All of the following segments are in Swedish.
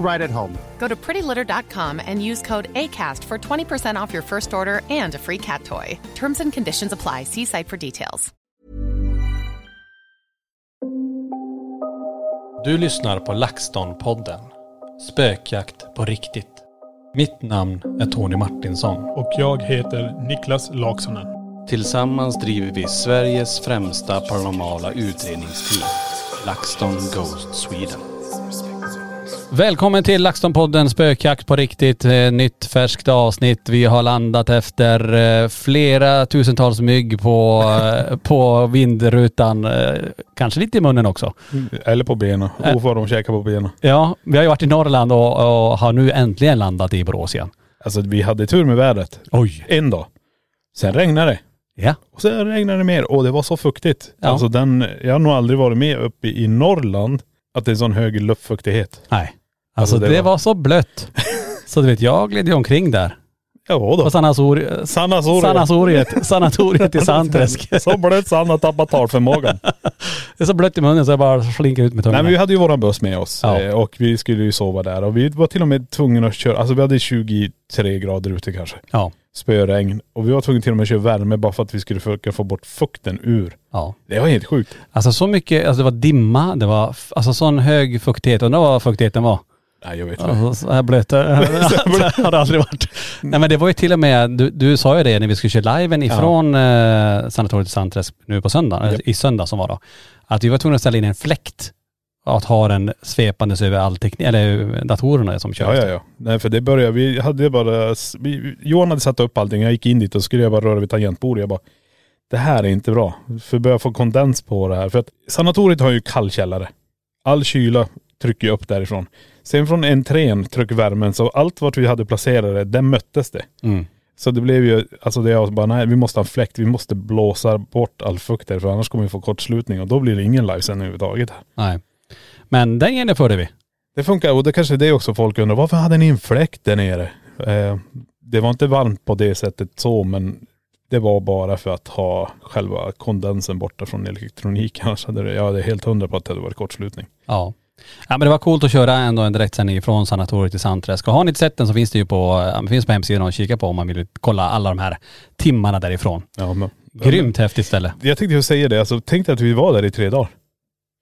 right at home. Go to prettylitter.com and use code ACAST for 20% off your first order and a free cat toy. Terms and conditions apply. See site for details. Du lyssnar på LaxTon-podden. Spökjakt på riktigt. Mitt namn är Tony Martinsson. Och jag heter Niklas Laksonen. Tillsammans driver vi Sveriges främsta paranormala utredningsteam. LaxTon Ghost Sweden. Välkommen till LaxTon-podden Spökjakt på riktigt. Eh, Nytt färskt avsnitt. Vi har landat efter eh, flera tusentals mygg på, eh, på vindrutan. Kanske lite i munnen också. Eller på benen. Och vad de käkar på benen. Ja, vi har ju varit i Norrland och, och har nu äntligen landat i Borås igen. Alltså vi hade tur med vädret. Oj. En dag. Sen regnade det. Ja. Och sen regnade det mer och det var så fuktigt. Ja. Alltså den, jag har nog aldrig varit med uppe i Norrland att det är sån hög luftfuktighet. Nej. Alltså, Alltså, det, var... så blött. Så du vet, jag gled ju omkring där. Ja då. På sanatori- Sanatoriet. sanatoriet, sanatoriet i Sandträsk. så blött så han har tappat talförmågan. Det är så blött i munnen så jag bara slinker ut med tungan. Nej men vi hade ju våran buss med oss Ja. eh, och vi skulle ju sova där och vi var till och med tvungna att köra, alltså vi hade 23 grader ute kanske. Ja. Spöregn. Och vi var tvungna till och med att köra värme bara för att vi skulle försöka få bort fukten ur. Ja. Det var helt sjukt. Alltså så mycket, alltså det var dimma, det var alltså sån hög fuktighet. Undrar vad fuktigheten var? Nej jag vet inte. Alltså, så här blött. Det har det aldrig varit. Nej men det var ju till och med, du, du sa ju det när vi skulle köra liven ifrån eh, sanatoriet i Sandträsk nu på söndag, eller Japp. i söndag som var då. Att vi var tvungna att ställa in en fläkt. Att ha den svepandes över all teknik, eller datorerna som kör. Ja ja ja. Nej för det började, vi hade bara, vi, Johan hade satt upp allting, jag gick in dit och skulle jag bara röra vid tangentbordet. Jag bara, det här är inte bra. För börjar få kondens på det här. För att sanatoriet har ju kall källare. All kyla trycker ju upp därifrån. Sen från entrén trycker värmen, så allt vart vi hade placerat det, där möttes det. Mm. Så det blev ju, alltså det jag bara, nej vi måste ha en fläkt, vi måste blåsa bort all fukt där, för annars kommer vi få kortslutning och då blir det ingen livesändning överhuvudtaget. Nej. Men den genomförde vi. Det funkar och det kanske är det också folk undrar, varför hade ni en fläkt där nere? Eh, det var inte varmt på det sättet så men det var bara för att ha själva kondensen borta från elektroniken. Annars hade det, jag är helt hundra på att det hade varit kortslutning. Ja. Ja men det var coolt att köra ändå en direktsändning från sanatoriet till Sandträsk. Och har ni inte sett den så finns det ju på, ja, det finns på hemsidan att kika på om man vill kolla alla de här timmarna därifrån. Ja, men, Grymt häftigt ställe. Jag tänkte ju säga det, alltså tänk dig att vi var där i tre dagar.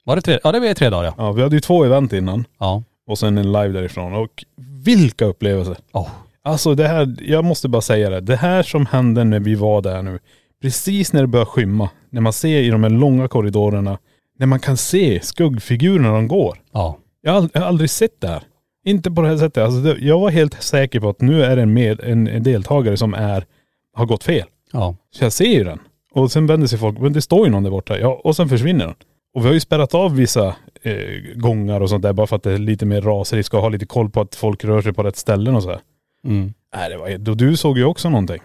Var det tre? Ja det var tre dagar ja. Ja, vi hade ju två event innan Ja. och sen en live därifrån och vilka upplevelser. Oh. Alltså det här, jag måste bara säga det. Det här som hände när vi var där nu. Precis när det börjar skymma. När man ser i de här långa korridorerna. När man kan se skuggfigurerna de går. Ja. Jag har, ald- jag har aldrig sett det här. Inte på det här sättet. Alltså det, jag var helt säker på att nu är det en, med, en, en deltagare som är, har gått fel. Ja. Så jag ser ju den. Och sen vänder sig folk, men det står ju någon där borta. Ja, och sen försvinner den. Och vi har ju spärrat av vissa eh, gångar och sånt där bara för att det är lite mer raseri. Ska ha lite koll på att folk rör sig på rätt ställen och så här. Mm. Nej det var och du såg ju också någonting.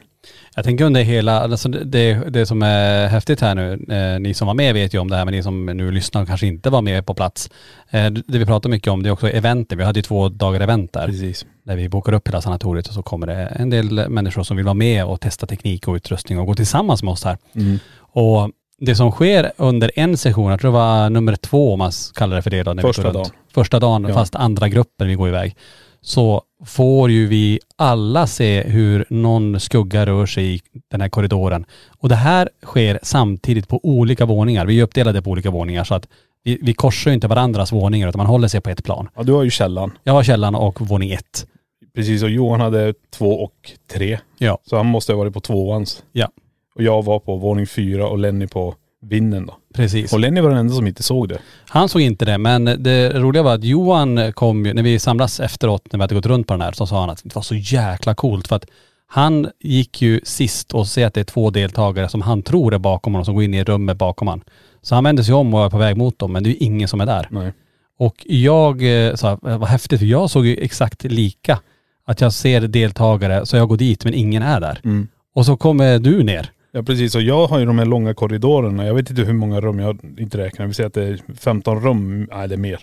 Jag tänker under hela, alltså det, det, som är häftigt här nu, eh, ni som var med vet ju om det här men ni som nu lyssnar och kanske inte var med på plats. Eh, det vi pratar mycket om det är också eventer. Vi hade ju två dagar event där. Precis. Där vi bokar upp hela sanatoriet och så kommer det en del människor som vill vara med och testa teknik och utrustning och gå tillsammans med oss här. Mm. Och det som sker under en session, jag tror det var nummer två om man kallar det för det då. När Första dagen. Första dagen, Ja. fast andra gruppen vi går iväg. Så får ju vi alla se hur någon skugga rör sig i den här korridoren. Och det här sker samtidigt på olika våningar. Vi är uppdelade på olika våningar så att vi, vi korsar ju inte varandras våningar utan man håller sig på ett plan. Ja, du har ju källan. Jag har källan och våning ett. Precis, och Johan hade två och tre. Ja. Så han måste ha varit på tvåans. Ja. Och jag var på våning fyra och Lenny på vinden då. Precis. Och Lenny var den enda som inte såg det. Han såg inte det, men det roliga var att Johan kom ju, när vi samlas efteråt, när vi hade gått runt på den här, så sa han att det var så jäkla coolt för att han gick ju sist och ser att det är två deltagare som han tror är bakom honom, som går in i rummet bakom honom. Så han vände sig om och är på väg mot dem, men det är ju ingen som är där. Nej. Och jag eh, sa, vad häftigt, för jag såg ju exakt lika. Att jag ser deltagare, så jag går dit, men ingen är där. Mm. Och så kommer du ner. Ja precis, och jag har ju de här långa korridorerna. Jag vet inte hur många rum, jag har inte räknat. Vi säger att det är 15 rum, är mer,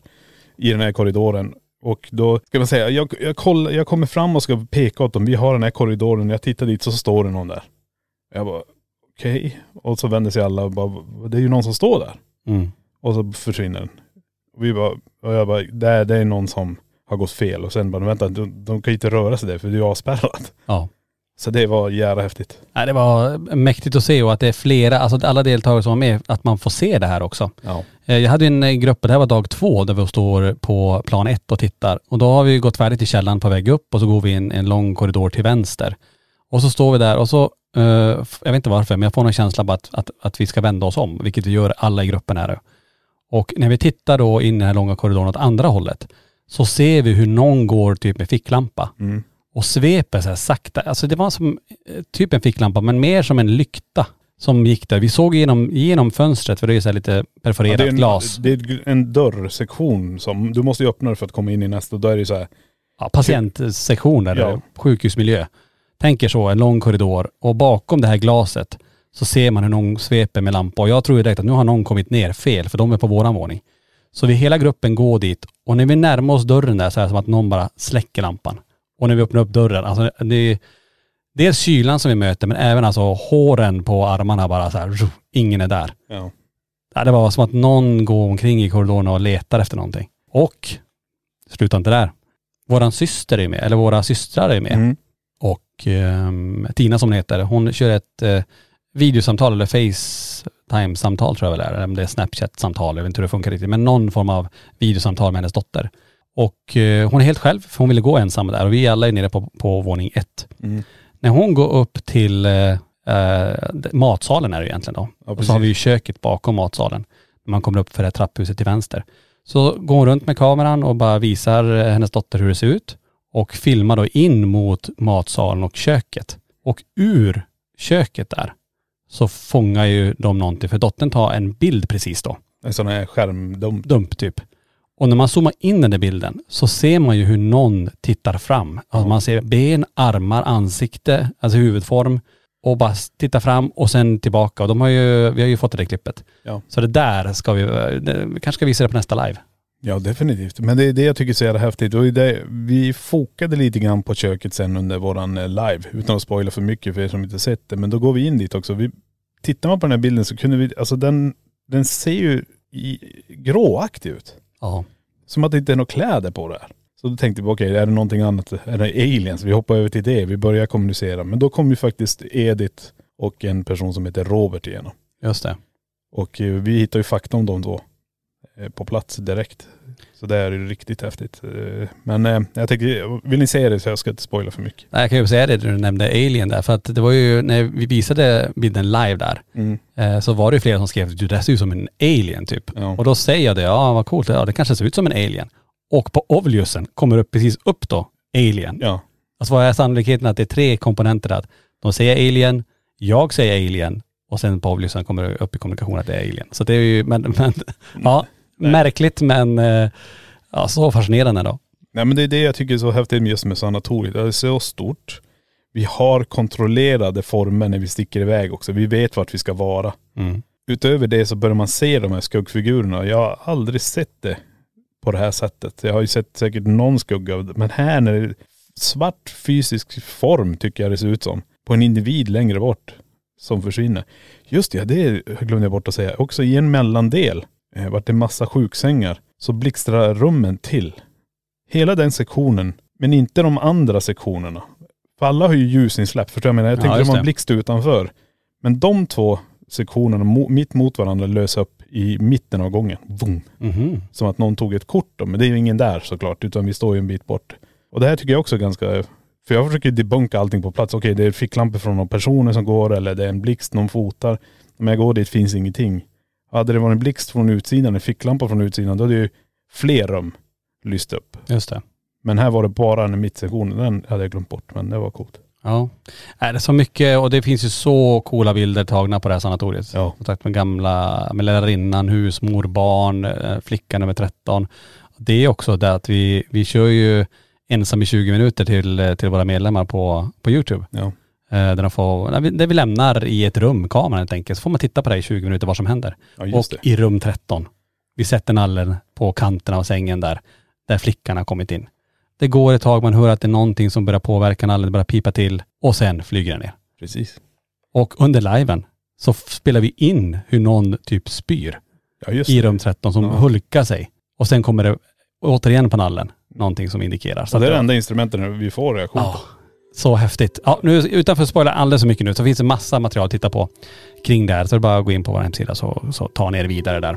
i den här korridoren. Och då ska man säga, jag, jag, koll, jag kommer fram och ska peka åt dem. Vi har den här korridoren. Jag tittar dit så står det någon där. Jag bara, okej. Och så vänder sig alla och bara, det är ju någon som står där. Mm. Och så försvinner den. Och vi bara, och jag bara, det det är någon som har gått fel. Och sen bara, vänta, de, de kan ju inte röra sig där för det är ju avspärrat. Ja. Så det var jävla häftigt. Nej, det var mäktigt att se och att det är flera, alltså alla deltagare som var med, att man får se det här också. Ja. Eh, Jag hade en eh, grupp, det här var dag två, där vi står på plan ett och tittar. Och då har vi gått färdigt i källaren på väg upp och så går vi in en lång korridor till vänster. Och så står vi där och så, eh, jag vet inte varför, men jag får någon känsla på att, att, att vi ska vända oss om, vilket vi gör alla i gruppen här. Och när vi tittar då in i den här långa korridoren åt andra hållet, så ser vi hur någon går typ med ficklampa Mm. Och sveper så här sakta. Alltså det var som eh, typ en ficklampa, men mer som en lykta som gick där. Vi såg genom, genom fönstret, för det är ju så här lite perforerat det är en, glas. Det är en dörrsektion som, du måste ju öppna det för att komma in i nästa. Då är det ju så här, ja, patientsektion eller Ja. sjukhusmiljö. Tänker så, en lång korridor och bakom det här glaset så ser man hur någon sveper med lampa och jag tror ju direkt att nu har någon kommit ner fel för de är på våran våning. Så vi hela gruppen går dit och när vi närmar oss dörren där så är det som att någon bara släcker lampan. Och när vi öppnar upp dörren, alltså det är dels kylan som vi möter men även alltså håren på armarna bara så här, ingen är där. ja. Ja, det var som att någon går omkring i korridoren och letar efter någonting. Och, sluta inte där. Våran syster är med, eller våra systrar är med. Mm. Och ehm, Tina som hon heter, hon kör ett eh, videosamtal eller Facetime-samtal tror jag väl är, eller om det är Snapchat-samtal, jag vet inte hur det funkar riktigt, men någon form av videosamtal med hennes dotter. Och eh, hon är helt själv, för hon ville gå ensam där och vi alla är nere på, på våning ett. Mm. När hon går upp till eh, eh, matsalen är det egentligen då. Ja, och så har vi ju köket bakom matsalen. När man kommer upp för det här trapphuset till vänster. Så går hon runt med kameran och bara visar eh, hennes dotter hur det ser ut. Och filmar då in mot matsalen och köket. Och ur köket där så fångar ju de någonting. För dottern tar en bild precis då En sån här skärmdump. dump typ. Och när man zoomar in den där bilden så ser man ju hur någon tittar fram. Alltså man ser ben, armar, ansikte, alltså huvudform och bara tittar fram och sen tillbaka. Och de har ju, vi har ju fått det där klippet. Ja. Så det där ska vi, det, vi kanske ska visa det på nästa live. Ja definitivt. Men det är det jag tycker är så jävla häftigt. Och det, vi fokade lite grann på köket sen under våran eh, live. Utan att spoila för mycket för er som inte sett det. Men då går vi in dit också. Vi, tittar man på den här bilden så kunde vi, alltså den, den ser ju i, gråaktig ut. Ja. Som att det inte är några kläder på det här. Så då tänkte vi, okej är det någonting annat? Är det aliens? Vi hoppar över till det. Vi börjar kommunicera. Men då kom ju faktiskt Edith och en person som heter Robert igenom. Just det. Och eh, vi hittade ju fakta om de två eh, på plats direkt. Så det är ju riktigt häftigt. Eh, Men eh, jag tänker, vill ni se det så jag ska inte spoila för mycket. Nej, Jag kan ju säga det du nämnde Alien där, för att det var ju när vi visade bilden live där, Mm. eh, så var det ju flera som skrev du det ser ut som en alien typ. Ja. Och då säger jag det, ja vad coolt, ja det kanske ser ut som en alien. Och på Ovlusen kommer upp precis upp då, alien. Ja. Alltså vad är sannolikheten att det är tre komponenter där? De säger alien, jag säger alien och sen på Ovlusen kommer det upp i kommunikation att det är alien. Så det är ju, men, men ja, märkligt men eh, ja, så fascinerande då. Nej men det är det jag tycker är så häftigt med just med sanatoriet. Det är så stort. Vi har kontrollerade former när vi sticker iväg också. Vi vet vart vi ska vara. Mm. Utöver det så börjar man se de här skuggfigurerna. Jag har aldrig sett det på det här sättet. Jag har ju sett säkert någon skugga. Men här när det är svart fysisk form tycker jag det ser ut som. På en individ längre bort. som försvinner. Just det, det glömde jag bort att säga. Också i en mellandel, eh, vart det massa sjuksängar, så blixtrar rummen till. Hela den sektionen, men inte de andra sektionerna. För alla har ju ljusinsläpp, förstår du vad jag menar? Jag Ja, tänkte just det var en blixt utanför. Men de två sektionerna mo- mitt mot varandra lös upp i mitten av gången. Boom. Mhm. Som att någon tog ett kort då, men det är ju ingen där såklart, utan vi står ju en bit bort. Och det här tycker jag också är ganska, för jag försöker debunka allting på plats. Okej, det är ficklampor från någon personer som går eller det är en blixt någon fotar. Om jag går dit finns ingenting. Hade det varit en blixt från utsidan, en ficklampa från utsidan, då hade ju fler rum lyst upp. Just det. Men här var det bara en mittsektion, den hade jag glömt bort, men det var coolt. Ja. Är det så mycket, och det finns ju så coola bilder tagna på det här sanatoriet. Ja. Kontakt med gamla, med lärarinnan, husmor, barn, eh, flicka nummer 13. Det är också det att vi, vi kör ju ensam i 20 minuter till, eh, till våra medlemmar på, på YouTube. Ja. Eh, Där, de får, där, vi, lämnar i ett rum kameran helt enkelt. Så får man titta på det i 20 minuter vad som händer. Ja Och det. i rum 13, vi sätter nallen på kanten av sängen där, där flickan har kommit in. Det går ett tag, man hör att det är någonting som börjar påverka nallen, det börjar pipa till och sen flyger den ner. Precis. Och under liven så spelar vi in hur någon typ spyr Ja i rum 13 som Ja. hulkar sig. Och sen kommer det återigen på nallen, någonting som indikerar. Så det är det enda instrumentet vi får reaktion Ja, på så häftigt. Ja, nu, utan att spoila alldeles för mycket nu, så finns det massa material att titta på kring det här. Så det är bara att gå in på vår hemsida så, så tar ni er vidare där.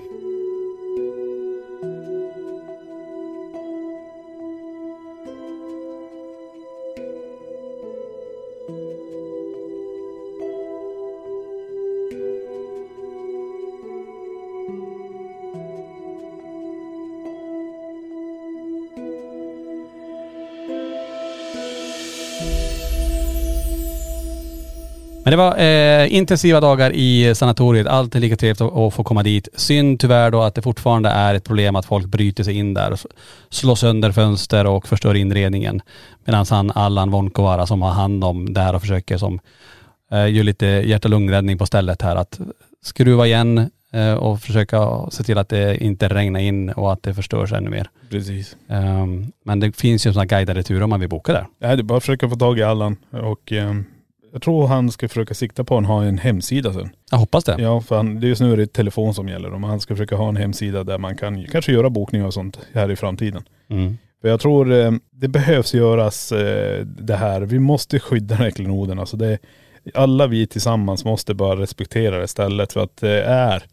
Men det var eh, intensiva dagar i sanatoriet. Alltid lika trevligt att, att få komma dit. Synd tyvärr då att det fortfarande är ett problem att folk bryter sig in där och slår sönder fönster och förstör inredningen. Medan han Allan Vonkovara som har hand om det här och försöker som eh, gör lite hjärt och lungräddning på stället här att skruva igen eh, och försöka se till att det inte regnar in och att det förstörs ännu mer. Precis. Ehm, men det finns ju sådana guidade turer om man vill boka där. Nej, det är bara att försöka få tag i Allan och ehm, jag tror han ska försöka sikta på att ha en hemsida sen. Jag hoppas det. Ja, för han, det är just nu är det telefon som gäller. Men han ska försöka ha en hemsida där man kan kanske göra bokningar och sånt här i framtiden. Mm. För jag tror eh, det behövs göras eh, det här. Vi måste skydda den här klenoden. Alltså det, alla vi tillsammans måste bara respektera det stället för att det är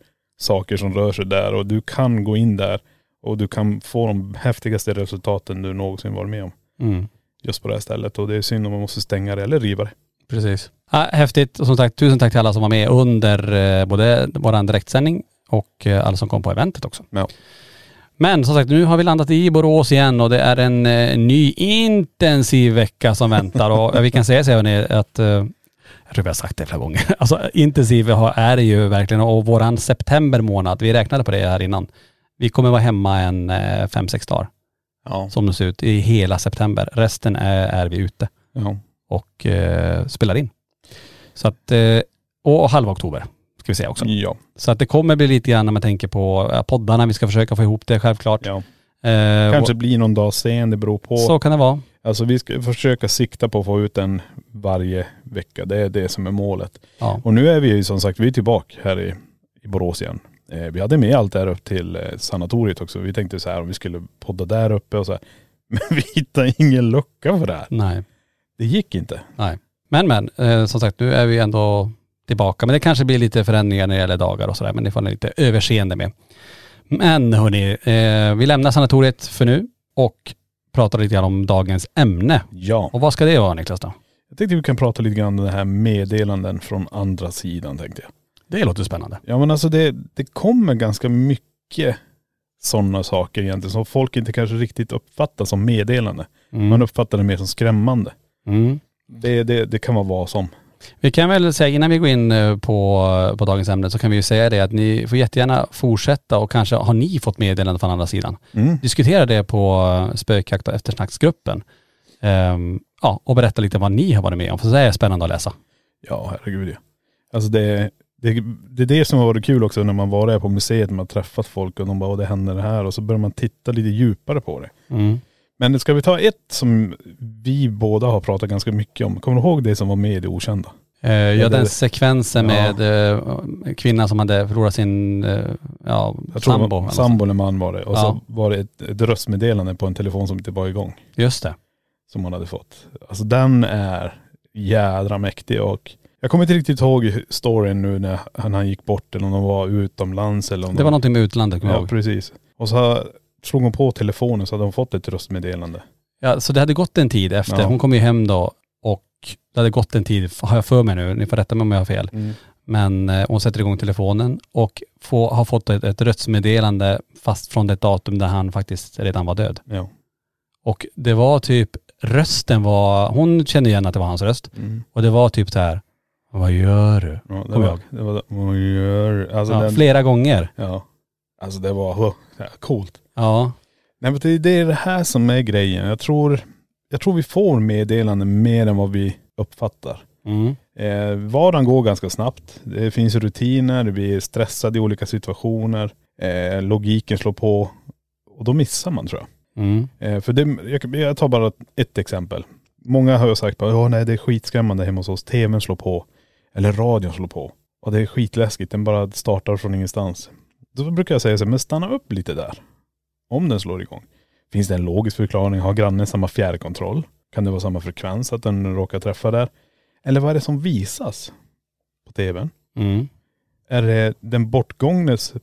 saker som rör sig där och du kan gå in där och du kan få de häftigaste resultaten du någonsin varit med om. Mm. Just på det här stället och det är synd om man måste stänga det eller riva det. Precis. Ja, häftigt. Och som sagt, tusen tack till alla som var med under eh, både vår direktsändning och eh, alla som kom på eventet också. Ja. Men som sagt, nu har vi landat i Borås igen och det är en eh, ny intensiv vecka som väntar och eh, vi kan säga så hörni att eh, jag tror vi har sagt det flera gånger. Alltså intensiv är det ju verkligen och våran september månad, vi räknade på det här innan. Vi kommer vara hemma en eh, fem, sex dagar Ja. som det ser ut i hela september. Resten är, är vi ute ja. Och eh, spelar in. Så att, eh, och halva oktober ska vi säga också. Ja. Så att det kommer bli lite grann när man tänker på ja, poddarna, vi ska försöka få ihop det självklart. ja. Eh, Kanske och, blir någon dag sen, det beror på. så kan det vara. Alltså vi ska försöka sikta på att få ut den varje vecka. Det är det som är målet. Ja. Och nu är vi ju som sagt, vi är tillbaka här i, i Borås igen. Eh, vi hade med allt där upp till eh, sanatoriet också. Vi tänkte så här om vi skulle podda där uppe och så här. Men vi hittade ingen lucka för det här. Nej, Det gick inte. nej. Men men, eh, som sagt nu är vi ändå tillbaka. Men det kanske blir lite förändringar när det gäller dagar och sådär. Men det får ni lite överseende med. Men hörni, eh, vi lämnar sanatoriet för nu och pratar lite grann om dagens ämne. Ja. Och vad ska det vara Niklas då? Jag tänkte vi kan prata lite grann om det här meddelanden från andra sidan tänkte jag. Det låter spännande. Ja men alltså det, det kommer ganska mycket sådana saker egentligen som folk inte kanske riktigt uppfattar som meddelande. Mm. Man uppfattar det mer som skrämmande. Mm. Det, det, det kan vara vad som. Vi kan väl säga innan vi går in eh, på, på dagens ämne så kan vi ju säga det att ni får jättegärna fortsätta och kanske har ni fått meddelanden från andra sidan. Mm. Diskutera det på eh, spökjakt och eftersnacksgruppen. Ehm, ja, och berätta lite vad ni har varit med om, för det är spännande att läsa. Ja herregud ja. Alltså det, det, det är det som har varit kul också när man var där på museet, man har träffat folk och de bara, "Åh, det händer det här och så börjar man titta lite djupare på det. Mm. Men ska vi ta ett som vi båda har pratat ganska mycket om. Kommer du ihåg det som var med i det okända? Eh, ja, den sekvensen Ja. med eh, kvinnan som hade förlorat sin eh, ja, Jag sambo. var, sambo eller man var det. Och Ja. så var det ett, ett röstmeddelande på en telefon som inte var igång. Just det. Som man hade fått. Alltså den är jädra mäktig och jag kommer inte riktigt ihåg storyn nu när han, han gick bort eller om de var utomlands eller om Det de, var någonting med utlandet, kommer jag Ja ihåg. precis. Och så slog hon på telefonen så hade hon fått ett röstmeddelande. Ja, så det hade gått en tid efter. Ja. Hon kom ju hem då och det hade gått en tid, har jag för mig nu, ni får rätta mig om jag har fel. Men eh, hon sätter igång telefonen och få, har fått ett, ett röstmeddelande fast från det datum där han faktiskt redan var död. Ja. Och det var typ, rösten var, hon kände igen att det var hans röst. Mm. Och det var typ så här, vad gör du? Ja, det var, jag det var, vad gör, alltså Ja, den, flera gånger. ja. Alltså det var ja, coolt. Ja. Nej men det, det är det här som är grejen. Jag tror, jag tror vi får meddelanden mer än vad vi uppfattar. Mm. Eh, vardagen går ganska snabbt. Det finns rutiner, vi är stressade i olika situationer. Eh, logiken slår på. Och då missar man tror jag. Mm. Eh, för det, jag, jag tar bara ett exempel. Många har ju sagt bara, ja nej det är skitskrämmande hemma hos oss. TVn slår på. Eller radion slår på. Och det är skitläskigt, den bara startar från ingenstans. Då brukar jag säga så här, men stanna upp lite där. Om den slår igång. Finns det en logisk förklaring? Har grannen samma fjärrkontroll? Kan det vara samma frekvens att den råkar träffa där? Eller vad är det som visas på tvn? Mm. Är det den bortgångnes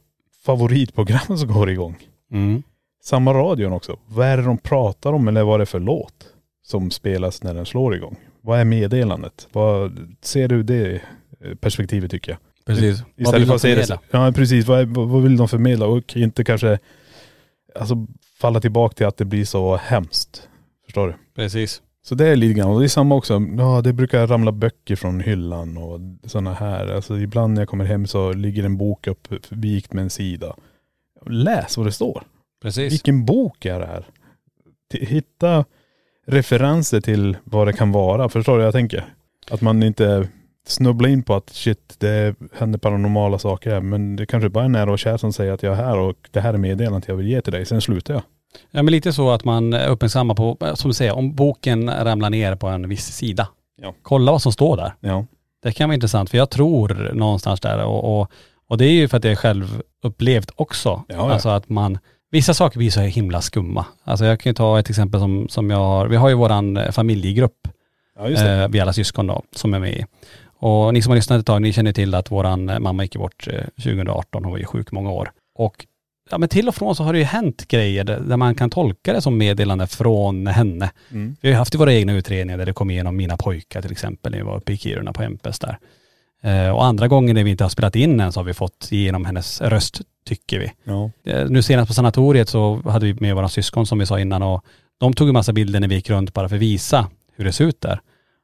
favoritprogram som går igång? Mm. Samma radion också. Vad är det de pratar om eller vad är det för låt som spelas när den slår igång? Vad är meddelandet? Vad, ser du det eh, perspektivet tycker jag? Precis. Vad Istället vill för de att det förmedla? Ja precis, vad, är, vad vad vill de förmedla? Och inte kanske, alltså falla tillbaka till att det blir så hemskt. Förstår du? Precis. Så det är lite grann, och det är samma också, ja det brukar ramla böcker från hyllan och sådana här. Alltså ibland när jag kommer hem så ligger en bok upp vikt med en sida. Läs vad det står. Precis. Vilken bok är det här? Hitta referenser till vad det kan vara. Förstår du vad jag tänker? Att man inte snubblar in på att shit, det händer paranormala saker här. Men det kanske bara är nära och kär som säger att jag är här och det här är meddelandet jag vill ge till dig. Sen slutar jag. Ja men lite så att man är uppmärksamma på, som du säger, om boken ramlar ner på en viss sida. Ja. Kolla vad som står där. Ja. Det kan vara intressant för jag tror någonstans där och, och, och det är ju för att jag själv upplevt också. Ja, ja. Alltså att man, vissa saker blir så himla skumma. Alltså jag kan ju ta ett exempel som, som jag har, vi har ju våran eh, familjegrupp, Ja just det. eh, vi alla syskon då, som är med i. Och ni som har lyssnat ett tag, ni känner till att våran eh, mamma gick bort eh, 2018, hon var ju sjuk många år. Och ja men till och från så har det ju hänt grejer där, man kan tolka det som meddelande från henne. Mm. Vi har ju haft våra egna utredningar där det kom igenom mina pojkar till exempel när vi var uppe i Kiruna på Empes där. Eh, och andra gånger när vi inte har spelat in än så har vi fått igenom hennes röst, tycker vi. Ja. Eh, nu senast på sanatoriet så hade vi med våra syskon som vi sa innan och de tog en massa bilder när vi gick runt bara för att visa hur det ser ut där.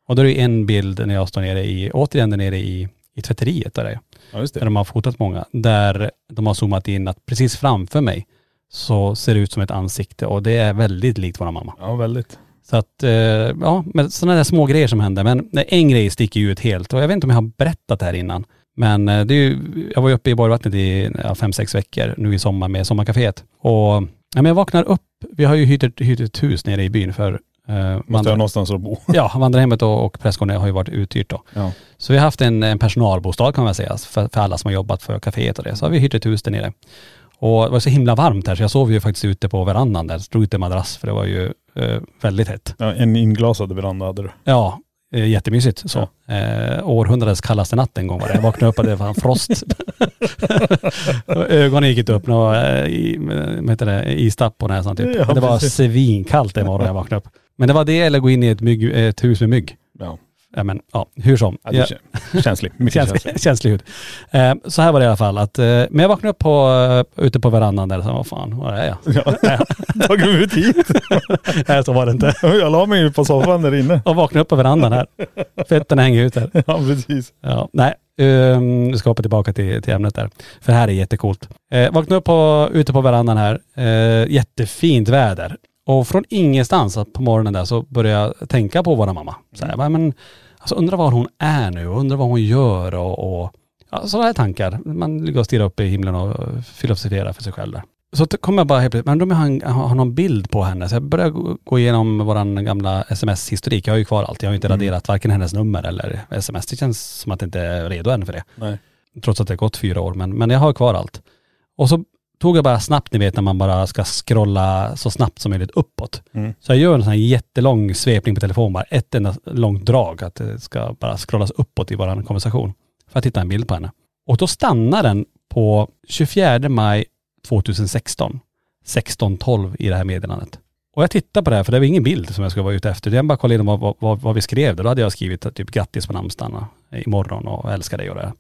Och då är det en bild när jag står nere i, återigen där nere i, i tvätteriet där det är ja just där det. de har fotat många, där de har zoomat in att precis framför mig så ser det ut som ett ansikte och det är väldigt likt vår mamma. Ja väldigt. Så att, eh, ja, men sådana där små grejer som händer. Men en grej sticker ju ut helt och jag vet inte om jag har berättat det här innan. Men eh, det är ju, jag var ju uppe i Borgvattnet i ja, fem, sex veckor nu i sommar med Sommarcaféet. Och ja, men jag vaknar upp, vi har ju hyrt ett hus nere i byn för eh, Måste ha någonstans att bo. Ja, vandrarhemmet och, och prästgården har ju varit uthyrt då. Ja. Så vi har haft en, en personalbostad kan man säga, för, för alla som har jobbat för kaféet och det. Så har vi hyrt ett hus där nere. Och det var så himla varmt här så jag sov ju faktiskt ute på verandan där. Stod ute i madrass för det var ju eh, väldigt hett. ja. En inglasad veranda hade du. Ja, eh, jättemysigt så. Eh, århundradets kallaste natt en gång var det. Jag vaknade upp och det var frost. Ögonen gick inte upp, något, eh, i, vad heter det, istapp på näsan typ. Ja, det var precis. svinkallt den morgonen jag vaknade upp. Men det var det eller gå in i ett, mygg, ett hus med mygg. Ja. Ja men ja, hur som. ja det kä- känslig. Mycket känslig. känslig, känslig hud. Eh, så här var det i alla fall att, eh, men jag vaknade upp på, eh, ute på verandan där och sa, vad fan, var är jag? Ja. Tagit mig ut hit. Nej så var det inte. Jag la mig ju på soffan där inne. Och vaknade upp på verandan här. Fötterna hänger ut där. Ja precis. Ja, nej, um, vi ska hoppa tillbaka till, till ämnet där. För här är jättecoolt. Eh, vaknade upp på, ute på verandan här. Eh, jättefint väder. Och från ingenstans på morgonen där så började jag tänka på våra mamma. Så här, men, alltså undrar var hon är nu och undrar vad hon gör och, och ja, sådana här tankar. Man ligger och stirrar upp i himlen och filosoferar för sig själv där. så kom jag bara helt plötsligt, men jag har, har någon bild på henne. Så jag började gå- igenom våran gamla sms-historik. Jag har ju kvar allt. Jag har ju inte Mm. raderat varken hennes nummer eller sms. Det känns som att det inte är redo än för det. Nej. Trots att det har gått fyra år. Men, men jag har kvar allt. Och så tog jag bara snabbt, ni vet när man bara ska scrolla så snabbt som möjligt uppåt. Mm. Så jag gör en sån här jättelång svepning på telefonen bara. Ett enda långt drag. Att det ska bara scrollas uppåt i våran konversation. För att hitta en bild på henne. Och då stannar den på 24 maj 2016. 16.12 i det här meddelandet. Och jag tittar på det här för det var ingen bild som jag skulle vara ute efter. Jag bara kollade in vad, vad, vad, vi skrev. Då hade jag skrivit att typ grattis på namnsdagen och imorgon och älskar dig och det.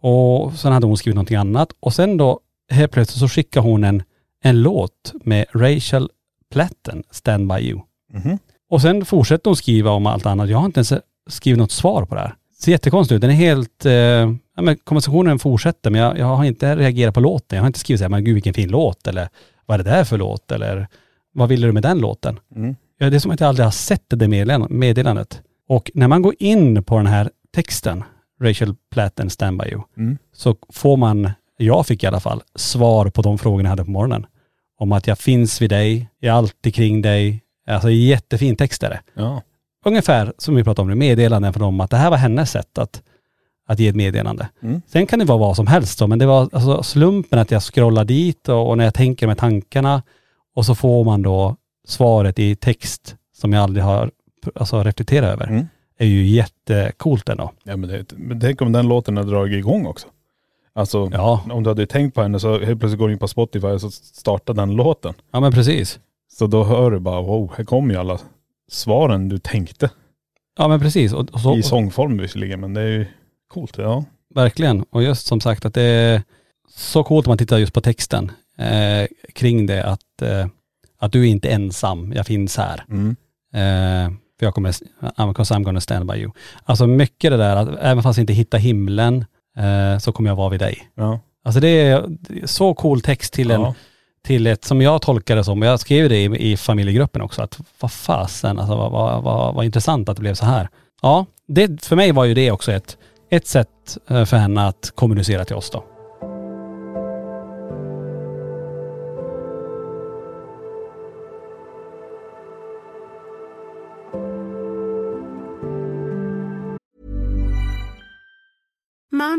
Och sen hade hon skrivit någonting annat. Och sen då helt plötsligt så skickade hon en, en låt med Rachel Platten, Stand By You. Mhm. Och sen fortsätter hon skriva om allt annat. Jag har inte ens skrivit något svar på det här. Det ser jättekonstigt ut. Den är helt, eh, ja, men konversationen fortsätter men jag, jag har inte reagerat på låten. Jag har inte skrivit så här, men gud vilken fin låt eller vad är det där för låt eller vad ville du med den låten? Mm. Ja, det är som att jag aldrig har sett det meddelan- meddelandet. Och när man går in på den här texten, Rachel Platten Stand By You, Mm. så får man, jag fick i alla fall, svar på de frågorna jag hade på morgonen. Om att jag finns vid dig, jag är alltid kring dig. Alltså jättefin text är det. Ja. Ungefär som vi pratade om nu, meddelanden från dem att det här var hennes sätt att, att ge ett meddelande. Mm. Sen kan det vara vad som helst då, men det var alltså slumpen att jag scrollar dit och, och när jag tänker med tankarna och så får man då svaret i text som jag aldrig har alltså, reflekterat över. Mm. är ju jättecoolt ändå. Ja men, det, men tänk om den låten hade dragit igång också. Alltså Ja, om du hade tänkt på henne så helt plötsligt går du in på Spotify och så startar den låten. ja men precis. Så då hör du bara wow, här kommer ju alla svaren du tänkte. Ja men precis. Och, och så, I sångform visserligen men det är ju coolt. Ja. Verkligen. Och just som sagt att det är så coolt om man tittar just på texten eh, kring det att, eh, att du är inte ensam, jag finns här. Mm. Eh, för jag kommer, I'm, gonna stand by you. Alltså mycket det där att även fast jag inte hittar himlen eh, så kommer jag vara vid dig. Ja. Alltså det är så cool text till, en, till ett, som jag tolkar det som, jag skrev det i, i familjegruppen också, att vad fasen, alltså vad, vad, vad, vad intressant att det blev så här. Ja, det, för mig var ju det också ett, ett sätt eh, för henne att kommunicera till oss då.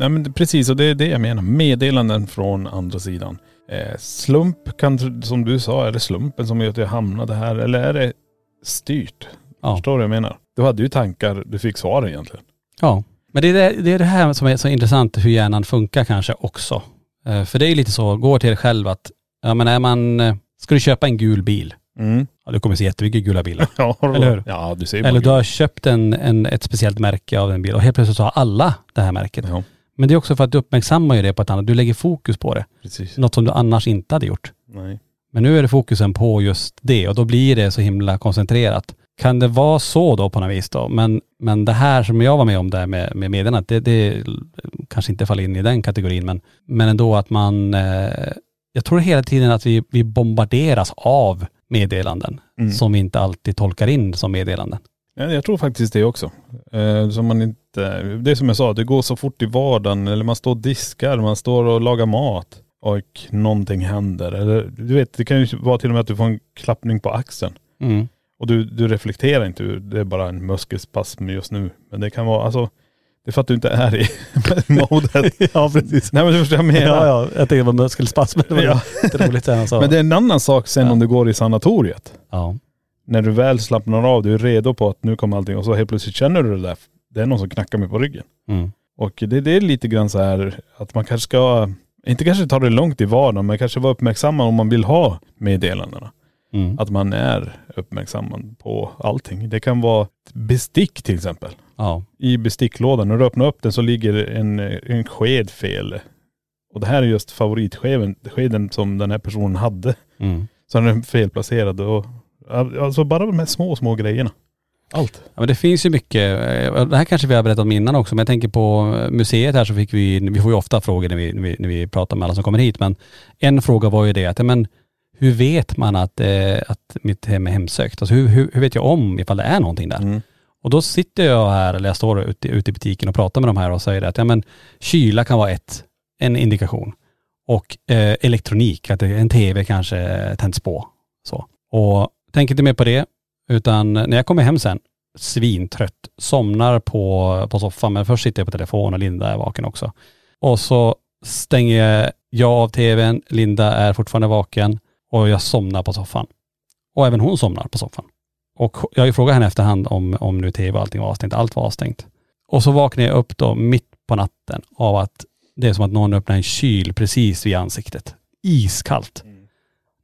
Nej men precis och det är det jag menar. Meddelanden från andra sidan. Eh, slump kan, som du sa, är det slumpen som gör att jag hamnade här eller är det styrt? Ja. Förstår du vad jag menar? Du hade ju tankar, du fick svar egentligen. Ja. Men det är det, det är det här som är så intressant hur hjärnan funkar kanske också. Eh, För det är ju lite så, gå till dig själv att, ja men är man, eh, ska du köpa en gul bil? Mm. Ja, du kommer se jättemycket gula bilar. Ja, Eller hur? Ja, du ser Eller du har köpt en, en, ett speciellt märke av en bil och helt plötsligt så har alla det här märket. Ja, Men det är också för att du uppmärksammar ju det på ett annat, du lägger fokus på det. precis. Något som du annars inte hade gjort. Nej. Men nu är det fokusen på just det och då blir det så himla koncentrerat. Kan det vara så då på något vis då? Men, men det här som jag var med om där med, med meddelandet, det, det kanske inte faller in i den kategorin men, men ändå att man, eh, jag tror hela tiden att vi, vi bombarderas av meddelanden Mm. som vi inte alltid tolkar in som meddelanden. Ja, jag tror faktiskt det också. Eh, som man inte, det är som jag sa, det går så fort i vardagen. Eller man står och diskar, man står och lagar mat. Och någonting händer. Eller du vet, det kan ju vara till och med att du får en klappning på axeln. Mm. Och du, du reflekterar inte, det är bara en muskelspasm just nu. Men det kan vara, alltså, det är för att du inte är i modet. ja precis. Nej men du förstår jag menar. Ja, ja. Jag tänkte det var muskelspasm. Det var Ja. roligt det han sa. Men det är en annan sak sen Ja. om du går i sanatoriet. Ja. När du väl slappnar av, du är redo på att nu kommer allting och så helt plötsligt känner du det där. Det är någon som knackar mig på ryggen. Mm. Och det, det är lite grann så här att man kanske ska, inte kanske ta det långt i vardagen, men kanske vara uppmärksam om man vill ha meddelandena. Mm. Att man är uppmärksam på allting. Det kan vara bestick till exempel. Ja. I besticklådan, när du öppnar upp den så ligger en, en sked fel. Och det här är just favoritskeden skeden som den här personen hade. Mm. Så den är felplacerad och alltså bara de här små, små grejerna. Allt. Ja, men det finns ju mycket, eh, det här kanske vi har berättat om innan också, men jag tänker på eh, museet här så fick vi, vi får ju ofta frågor när vi, när vi, när vi pratar med alla som kommer hit, men en fråga var ju det att, men hur vet man att, eh, att mitt hem är hemsökt? Alltså hur, hur, hur vet jag om ifall det är någonting där? Mm. Och då sitter jag här, eller jag står ute, ute i butiken och pratar med de här och säger att ja, men kyla kan vara ett, en indikation. Och eh, elektronik, att en tv kanske tänds på. Så. Och tänk inte mer på det, utan när jag kommer hem sen, svintrött, somnar på, på soffan, men först sitter jag på telefon och Linda är vaken också. Och så stänger jag av tvn, Linda är fortfarande vaken och jag somnar på soffan. Och även hon somnar på soffan. Och jag har ju frågat henne efterhand om, om nu tv och allting var avstängt. Allt var avstängt. Och så vaknar jag upp då mitt på natten av att det är som att någon öppnar en kyl precis vid ansiktet. Iskallt.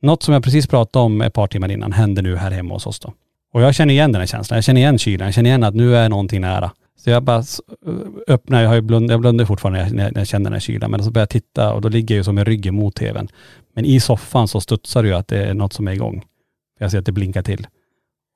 Något som jag precis pratade om ett par timmar innan händer nu här hemma hos oss då. Och jag känner igen den här känslan. Jag känner igen kylan. Jag känner igen att nu är någonting nära. Så jag bara öppnar, jag har blund, jag blundar fortfarande när jag, när jag känner den här kylan. Men så börjar jag titta och då ligger jag ju som med ryggen mot tvn. Men i soffan så studsar det ju att det är något som är igång. Jag ser att det blinkar till.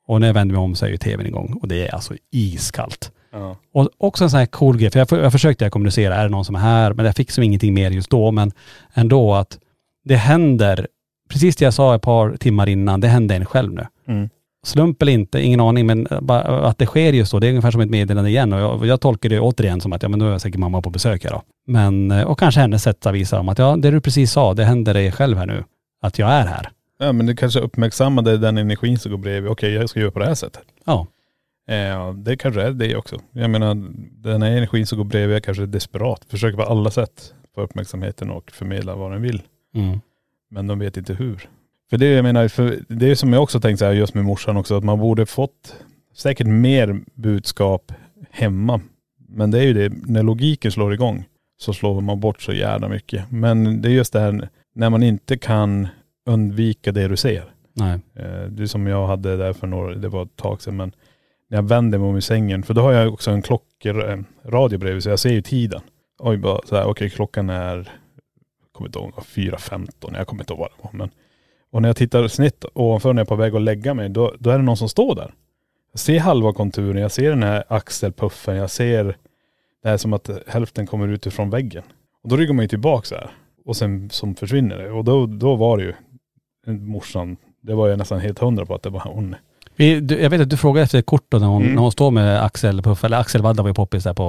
Och när jag vänder mig om så är ju tvn igång och det är alltså iskallt. Ja. Och också en sån här cool grej, för jag, jag försökte kommunicera, är det någon som är här? Men jag fick som ingenting mer just då, men ändå att det händer, precis det jag sa ett par timmar innan, det händer en själv nu. Mm. Slump eller inte, ingen aning, men att det sker just då, det är ungefär som ett meddelande igen. Och jag, jag tolkar det återigen som att, ja men nu är säkert mamma på besök här då. Men, eh, och kanske hennes sätt att visa om att, ja det du precis sa, det händer dig själv här nu. Att jag är här. Ja men det kanske uppmärksammade den energin som går bredvid. Okej jag ska göra på det här sättet. Ja. Eh, det kanske är det också. Jag menar den här energin som går bredvid är kanske desperat. Försöker på alla sätt få uppmärksamheten och förmedla vad den vill. Mm. Men de vet inte hur. För det jag menar, för det är som jag också tänkt så här just med morsan också, att man borde fått säkert mer budskap hemma. Men det är ju det, när logiken slår igång så slår man bort så jävla mycket. Men det är just det här när man inte kan undvika det du ser. Nej. Eh, Det är som jag hade där för några, det var ett tag sedan men när jag vänder mig om i sängen, för då har jag också en klockradio bredvid så jag ser ju tiden. Oj bara så här, okej klockan är, kommer inte ihåg, 4.15, jag kommer inte ihåg vad det var men. Och när jag tittar snett ovanför när jag är på väg att lägga mig, då, då är det någon som står där. Jag ser halva konturen, jag ser den här axelpuffen, jag ser det här som att hälften kommer ut ifrån väggen. Och då ryggar man ju tillbaka så här. Och sen som försvinner det. Och då, då var det ju morsan, det var jag nästan helt hundra på att det var hon. Vi, du, jag vet att du frågade efter ett kort då när hon, Mm. när hon står med Axel Puff, eller Axel Vadda var ju poppis där på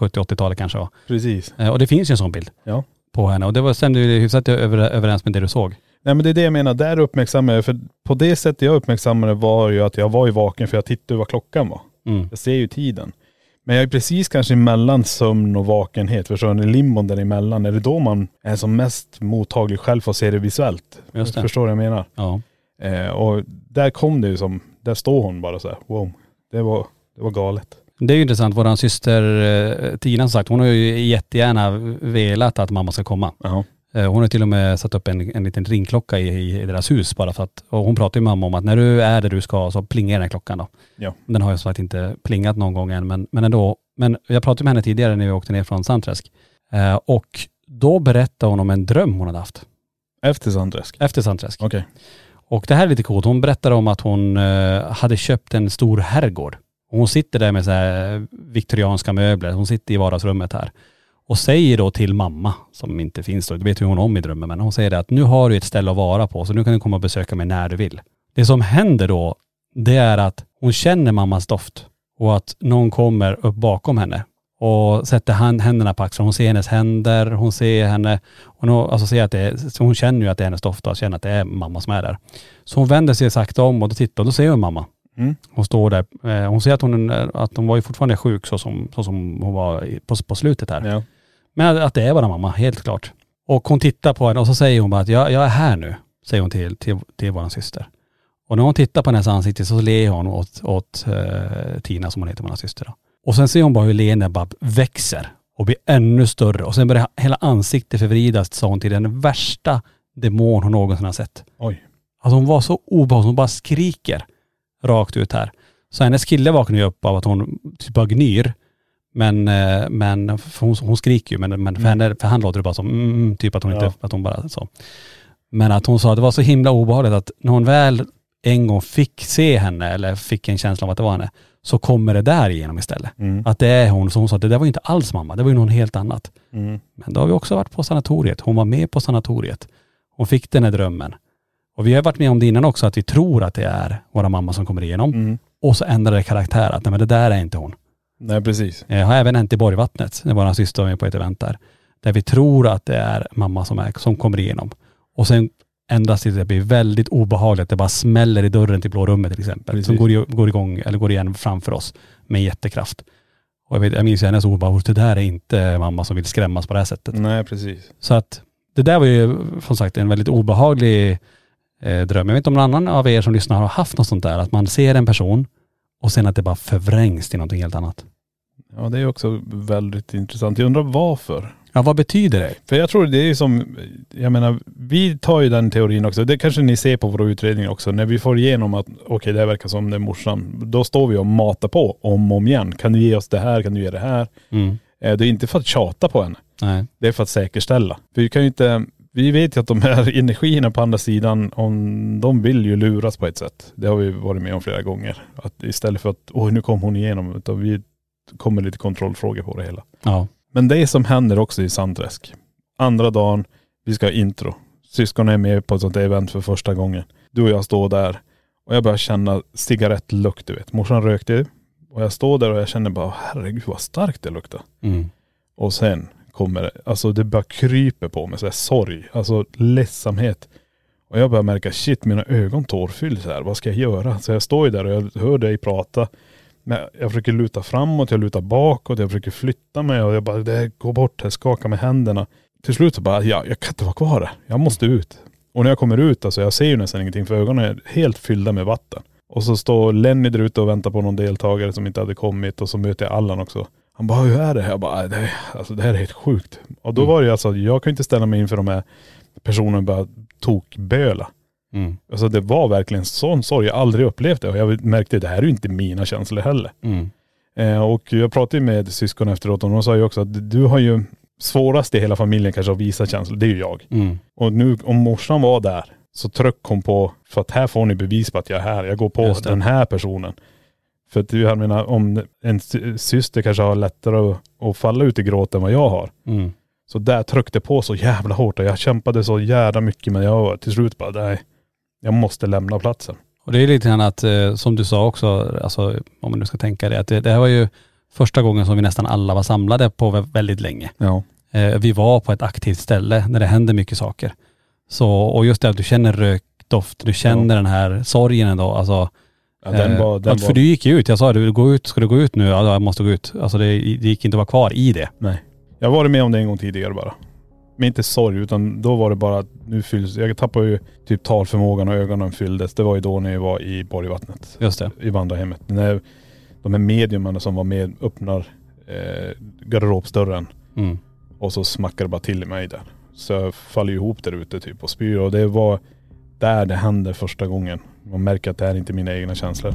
70-80-talet kanske? Precis. Eh, Och det finns ju en sån bild Ja. På henne och det var, stämde ju hyfsat över, överens med det du såg. Nej men det är det jag menar, där uppmärksammade jag, för på det sättet jag uppmärksammade var ju att jag var ju vaken för jag tittade vad klockan var. Mm. Jag ser ju tiden. Men jag är precis kanske mellan sömn och vakenhet, förstår ni? Limbon däremellan. Är det då man är som mest mottaglig själv för att se det visuellt? Just det. Förstår du vad jag menar? Ja. Eh, och där kom det ju som, där står hon bara så här, wow. Det var, det var galet. Det är ju intressant, våran syster eh, Tina som sagt, hon har ju jättegärna velat att mamma ska komma. Ja. Eh, Hon har till och med satt upp en, en liten ringklocka i, i deras hus bara för att, och hon pratar ju med mamma om att när du är där du ska så plingar den här klockan då. Ja. Den har ju som sagt inte plingat någon gång än men, men ändå. Men jag pratade med henne tidigare när vi åkte ner från Sandträsk. Eh, och då berättade hon om en dröm hon hade haft. Efter Sandträsk? Efter Sandträsk. Okej. Och det här är lite coolt. Hon berättade om att hon eh, hade köpt en stor herrgård. Och hon sitter där med så här viktorianska möbler. Hon sitter i vardagsrummet här. Och säger då till mamma, som inte finns då, det vet ju hon om i drömmen, men hon säger det att nu har du ett ställe att vara på så nu kan du komma och besöka mig när du vill. Det som händer då, det är att hon känner mammas doft. och att någon kommer upp bakom henne och sätter hand, händerna på axeln. Hon ser hennes händer, hon ser henne, hon, alltså ser att det är, hon känner ju att det är hennes doft och känner att det är mamma som är där. Så hon vänder sig sakta om och då tittar och då ser hon mamma. Mm. Hon står där. Eh, Hon ser att hon, att hon var ju fortfarande sjuk så som, så som hon var på, på slutet här. Ja. Men att det är vår mamma, helt klart. Och hon tittar på henne och så säger hon bara att jag, jag är här nu, säger hon till, till, till vår syster. Och när hon tittar på hennes ansikte så ler hon åt, åt eh, Tina som hon heter, vår syster. Då. Och sen ser hon bara hur leendet bara växer och blir ännu större. Och sen börjar hela ansiktet förvridas, sa hon, till den värsta demon hon någonsin har sett. Oj. Alltså hon var så obehaglig, hon bara skriker rakt ut här. Så hennes kille vaknar ju upp av att hon typ bara gnyr. Men, eh, men hon, hon skriker ju, men, men för, henne, för han låter det bara som mm, mm, typ att hon Ja. inte, att hon bara så. Men att hon sa att det var så himla obehagligt att när hon väl en gång fick se henne eller fick en känsla av att det var henne, så kommer det där igenom istället. Mm. Att det är hon. Så hon sa att det där var ju inte alls mamma, det var ju någon helt annat. Mm. Men då har vi också varit på sanatoriet. Hon var med på sanatoriet. Hon fick den här drömmen. Och vi har varit med om det innan också, att vi tror att det är våra mamma som kommer igenom. Mm. Och så ändrar det karaktär, att nej men det där är inte hon. Nej precis. Det har även hänt i Borgvattnet, när vår syster var med på ett event där. Där vi tror att det är mamma som, är, som kommer igenom. Och sen ändras det till att det blir väldigt obehagligt. Det bara smäller i dörren till blå rummet till exempel. Precis. Som går, går igång, eller går igen framför oss med jättekraft. Och jag, vet, jag minns ju hennes ord bara, det där är inte mamma som vill skrämmas på det här sättet. Nej precis. Så att det där var ju som sagt en väldigt obehaglig eh, dröm. Jag vet inte om någon annan av er som lyssnar har haft något sånt där, att man ser en person och sen att det bara förvrängs till någonting helt annat. Ja det är också väldigt intressant. Jag undrar varför. Ja, vad betyder det? För jag tror det är som, jag menar, vi tar ju den teorin också. Det kanske ni ser på våra utredningar också. När vi får igenom att okej det här verkar som det är morsan. Då står vi och matar på om och om igen. Kan du ge oss det här? Kan du ge det här? Mm. Eh, Det är inte för att tjata på henne. Nej. Det är för att säkerställa. För vi kan ju inte, vi vet ju att de här energierna på andra sidan, om, de vill ju luras på ett sätt. Det har vi varit med om flera gånger. Att istället för att, oj nu kom hon igenom, utan vi kommer lite kontrollfrågor på det hela. Ja. Men det som händer också i Sandträsk. Andra dagen, vi ska ha intro. Syskonen är med på ett sånt event för första gången. Du och jag står där och jag börjar känna cigarettlukt du vet. Morsan rökte ju. Och jag står där och jag känner bara, herregud vad starkt det luktar. Mm. Och sen kommer alltså det bara kryper på mig så här sorg, alltså ledsamhet. Och jag börjar märka, shit mina ögon tårfylls här, vad ska jag göra? Så jag står ju där och jag hör dig prata. Men jag försöker luta framåt, jag lutar bakåt, jag försöker flytta mig och jag bara, det går bort, jag skakar med händerna. Till slut så bara, ja, jag kan inte vara kvar här. Jag måste ut. Och när jag kommer ut, alltså jag ser ju nästan ingenting för ögonen är helt fyllda med vatten. Och så står Lenny där ute och väntar på någon deltagare som inte hade kommit och så möter jag Allan också. Han bara, hur är det? Jag bara, "Nej, det, är- alltså, det här är helt sjukt. Och då var det ju alltså, jag kan ju inte ställa mig inför de här personerna och bara tokböla. Mm. Alltså det var verkligen sån sorg. Jag har aldrig upplevt det. Och jag märkte att det här är ju inte mina känslor heller. Mm. Eh, och jag pratade med syskon efteråt och de sa ju också att du har ju svårast i hela familjen kanske att visa känslor. Det är ju jag. Mm. Och nu om morsan var där så tryck hon på, för att här får ni bevis på att jag är här. Jag går på den här personen. För att jag menar om en sy- syster kanske har lättare att, att falla ut i gråt än vad jag har. Mm. Så där tryckte på så jävla hårt och jag kämpade så jävla mycket men jag var till slut bara, nej. Jag måste lämna platsen. Och det är lite grann att, eh, som du sa också, alltså, om man nu ska tänka det, att det, det här var ju första gången som vi nästan alla var samlade på vä- väldigt länge. Ja. Eh, vi var på ett aktivt ställe där det händer mycket saker. Så, och just det att du känner rökdoft, du känner den här sorgen ändå, alltså. Ja den eh, var, den att, för var, du gick ju ut, jag sa du, gå ut, ska du gå ut nu? Ja, jag måste gå ut. Alltså det, det gick inte att vara kvar i det. nej. Jag har varit med om det en gång tidigare bara. Men inte sorg utan då var det bara att nu fylls, jag tappade ju typ talförmågan och ögonen fylldes. Det var ju då när jag var i Borgvattnet. Just det. i vandrarhemmet. När de här mediumarna som var med öppnar eh, garderobsdörren Mm. och så smackar det bara till i mig där. Så jag faller ju ihop där ute typ och spyr och det var där det hände första gången. Man märker att det här är inte mina egna känslor.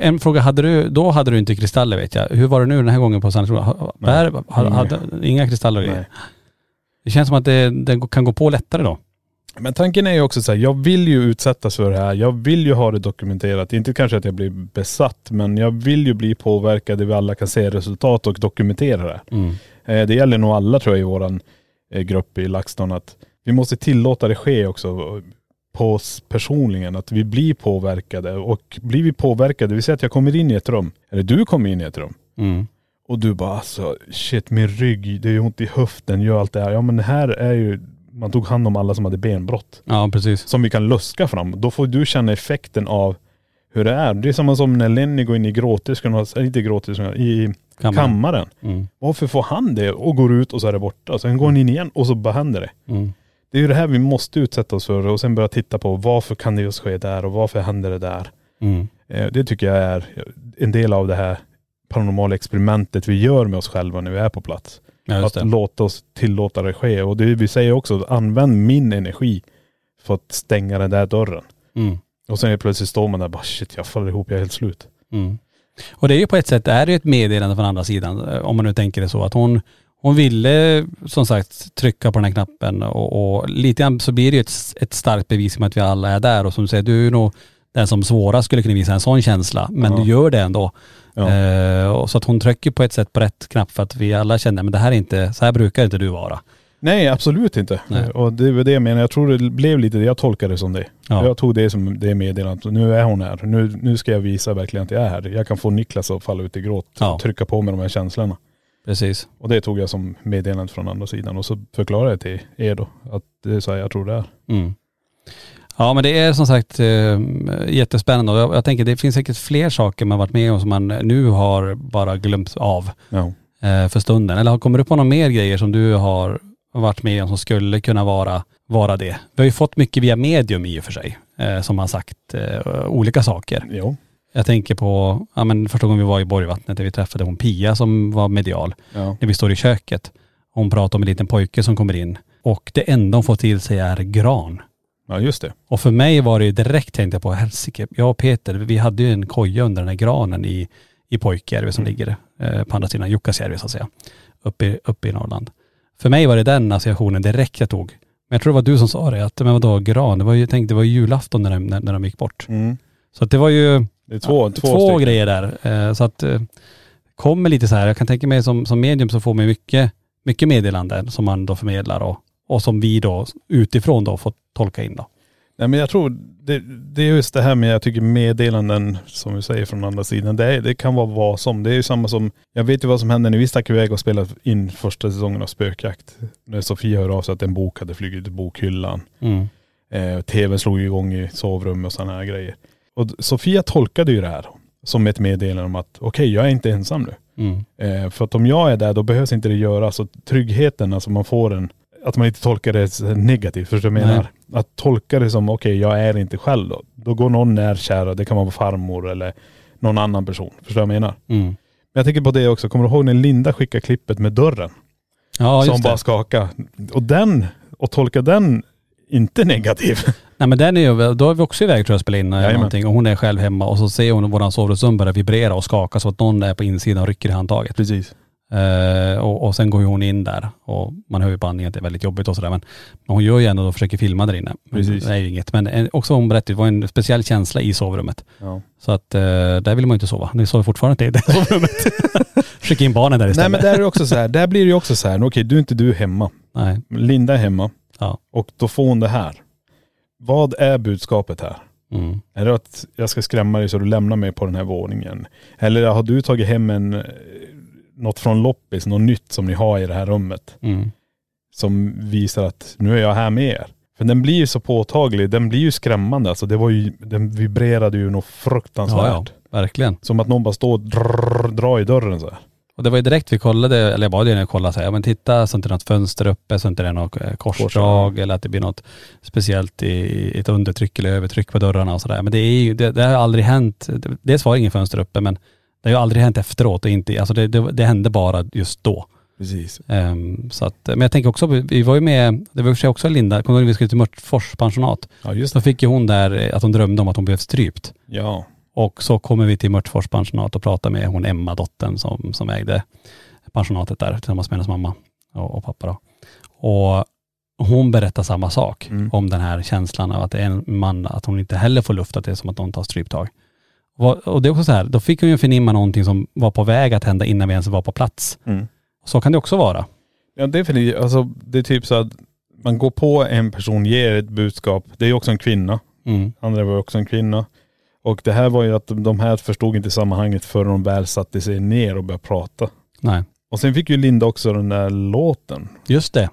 En fråga, hade du, då hade du inte kristaller vet jag. Hur var det nu den här gången på Bär, hade, hade, inga kristaller grejer? Det känns som att det, det kan gå på lättare då. Men tanken är ju också så här, jag vill ju utsättas för det här. Jag vill ju ha det dokumenterat. Inte kanske att jag blir besatt, men jag vill ju bli påverkad där vi alla kan se resultat och dokumentera det. Mm. Eh, Det gäller nog alla tror jag i våran eh, grupp i LaxTon att vi måste tillåta det ske också på oss personligen. Att vi blir påverkade och blir vi påverkade, vi säger att jag kommer in i ett rum, eller du kommer in i ett rum. Mm. Och du bara alltså shit min rygg, det är ont i höften, gör allt det här. Ja men det här är ju, man tog hand om alla som hade benbrott. Ja precis. Som vi kan luska fram. Då får du känna effekten av hur det är. Det är samma som när Lenny går in i gråterskan, eller inte gråterskan, i Kammaren. kammaren. Mm. Varför får han det och går ut och så är det borta? Sen går han in igen och så bara händer det. Mm. Det är ju det här vi måste utsätta oss för och sen börja titta på varför kan det just ske där och varför händer det där? Mm. Eh, Det tycker jag är en del av det här paranormala experimentet vi gör med oss själva när vi är på plats. Ja, att låta oss tillåta det ske. Och det vi säger också, använd min energi för att stänga den där dörren. Mm. Och sen plötsligt står man där bara shit jag faller ihop, jag är helt slut. Mm. Och det är ju på ett sätt, är det ett meddelande från andra sidan, eh, om man nu tänker det så, att hon, hon ville som sagt trycka på den här knappen och, och lite grann så blir det ju ett, ett starkt bevis om att vi alla är där och som du säger, du är nog den som svårast skulle kunna visa en sån känsla, men Ja. du gör det ändå. Ja. Eh, och så att hon trycker på ett sätt på rätt knapp för att vi alla känner, men det här är inte, så här brukar inte du vara. Nej absolut inte. Nej. Och det var det jag menar, jag tror det blev lite det, jag tolkade det som det. Ja. Jag tog det som det meddelandet. Nu är hon här. Nu, nu ska jag visa verkligen att jag är här. Jag kan få Niklas att falla ut i gråt. Ja. Trycka på med de här känslorna. Precis. Och det tog jag som meddelandet från andra sidan. Och så förklarade jag till er då att det är så här jag tror det är. Mm. Ja men det är som sagt eh, jättespännande och jag, jag tänker det finns säkert fler saker man varit med om som man nu har bara glömt av Ja. eh, för stunden. Eller kommer du på några mer grejer som du har varit med om som skulle kunna vara, vara det? Vi har ju fått mycket via medium i och för sig, eh, som har sagt eh, olika saker. Jo. Jag tänker på, ja men första gången vi var i Borgvattnet där vi träffade hon Pia som var medial. Ja. När vi står i köket. Hon pratar om en liten pojke som kommer in. Och det enda hon får till sig är gran. Ja just det. Och för mig var det ju direkt tänkte jag på, helsike, jag och Peter, vi hade ju en koja under den här granen i, i Pojkjärvi som ligger eh, på andra sidan Jukkasjärvi så att säga. Uppe i, uppe i Norrland. För mig var det den associationen direkt jag tog. Men jag tror det var du som sa det, att men vadå gran? Det var ju, tänkte det var ju julafton när de, när, när de gick bort. Mm. Så att det var ju Det är två, ja, två, två grejer där. Eh, så att eh, kommer lite så här, jag kan tänka mig som, som medium så får man mycket, mycket meddelanden som man då förmedlar och, och som vi då utifrån då får tolka in då. Nej men jag tror, det, det är just det här med, jag tycker meddelanden som vi säger från andra sidan, det, är, det kan vara vad som. Det är ju samma som, jag vet ju vad som hände när vi stack iväg och spelade in första säsongen av Spökjakt. När Sofia hörde av sig att en bok hade flugit i bokhyllan. Mm. Eh, Tvn slog igång i sovrummet och sådana här grejer. Och Sofia tolkade ju det här som ett meddelande om att okej, jag är inte ensam nu. Mm. Eh, för att om jag är där, då behövs inte det göras. Så tryggheten, alltså man får en, att man inte tolkar det negativt, förstår du vad jag menar? Att tolka det som, okej jag är inte själv då. Då går någon närkära, det kan vara farmor eller någon annan person. Förstår du vad jag menar? Mm. Men jag tänker på det också, kommer du ihåg när Linda skickade klippet med dörren? Ja som just bara det. skakade. Och den, och tolka den inte negativ. Nej men den är ju, då är vi också iväg tror jag och spelar in eh, Jajamän. någonting och hon är själv hemma och så ser hon våran sovrumsrum börja vibrera och skaka så att någon är på insidan och rycker i handtaget. Precis. Eh, och, och sen går ju hon in där och man hör ju på andningen att det är väldigt jobbigt och sådär men, men hon gör ju ändå och försöker filma där inne. Precis. Det är ju inget. Men eh, också hon berättade, det var en speciell känsla i sovrummet. Ja. Så att eh, där vill man ju inte sova. Ni sover fortfarande inte i det sovrummet. Skicka in barnen där Nej istället. men där är det också så här, där blir det ju också så här, okej du är inte du hemma. Nej. Linda är hemma. Ja. Och då får hon det här. Vad är budskapet här? Mm. Är det att jag ska skrämma dig så du lämnar mig på den här våningen? Eller har du tagit hem en, eh, något från loppis, något nytt som ni har i det här rummet? Mm. Som visar att nu är jag här med er. För den blir ju så påtaglig, den blir ju skrämmande. Alltså det var ju, den vibrerade ju något fruktansvärt. Ja, ja, verkligen. Som att någon bara står och drar i dörren så här. Och det var ju direkt vi kollade, eller jag bad ju jag kollade så här, ja, men titta så inte det något fönster uppe, så inte det är något eh, korsdrag eller att det blir något speciellt i, ett undertryck eller övertryck på dörrarna och sådär. Men det är ju, det, det har aldrig hänt, det- dels var det ingen fönster uppe men det har ju aldrig hänt efteråt och inte, alltså det, det, det hände bara just då. Precis. Ehm, så att, men jag tänker också, vi- var ju med, det var i och för sig också Linda, kommer du ihåg när vi skulle till Mörtfors pensionat? Ja just Då fick ju hon där eh, att hon drömde om att hon blev strypt. Ja. Och så kommer vi till Mörtfors pensionat och pratar med hon Emma, dottern som, som ägde pensionatet där tillsammans med hennes mamma och, och pappa då. Och hon berättar samma sak Mm. om den här känslan av att det är en man, att hon inte heller får luft, att det är som att någon tar stryptag. Och, och det är också så här, då fick hon ju förnimma någonting som var på väg att hända innan vi ens var på plats. Mm. Så kan det också vara. Ja definitivt. Alltså det är typ så att man går på en person, ger ett budskap. Det är ju också en kvinna. Mm. Andra var också en kvinna. Och det här var ju att de här förstod inte sammanhanget förrän de väl satte sig ner och började prata. Nej. Och sen fick ju Linda också den där låten. Just det.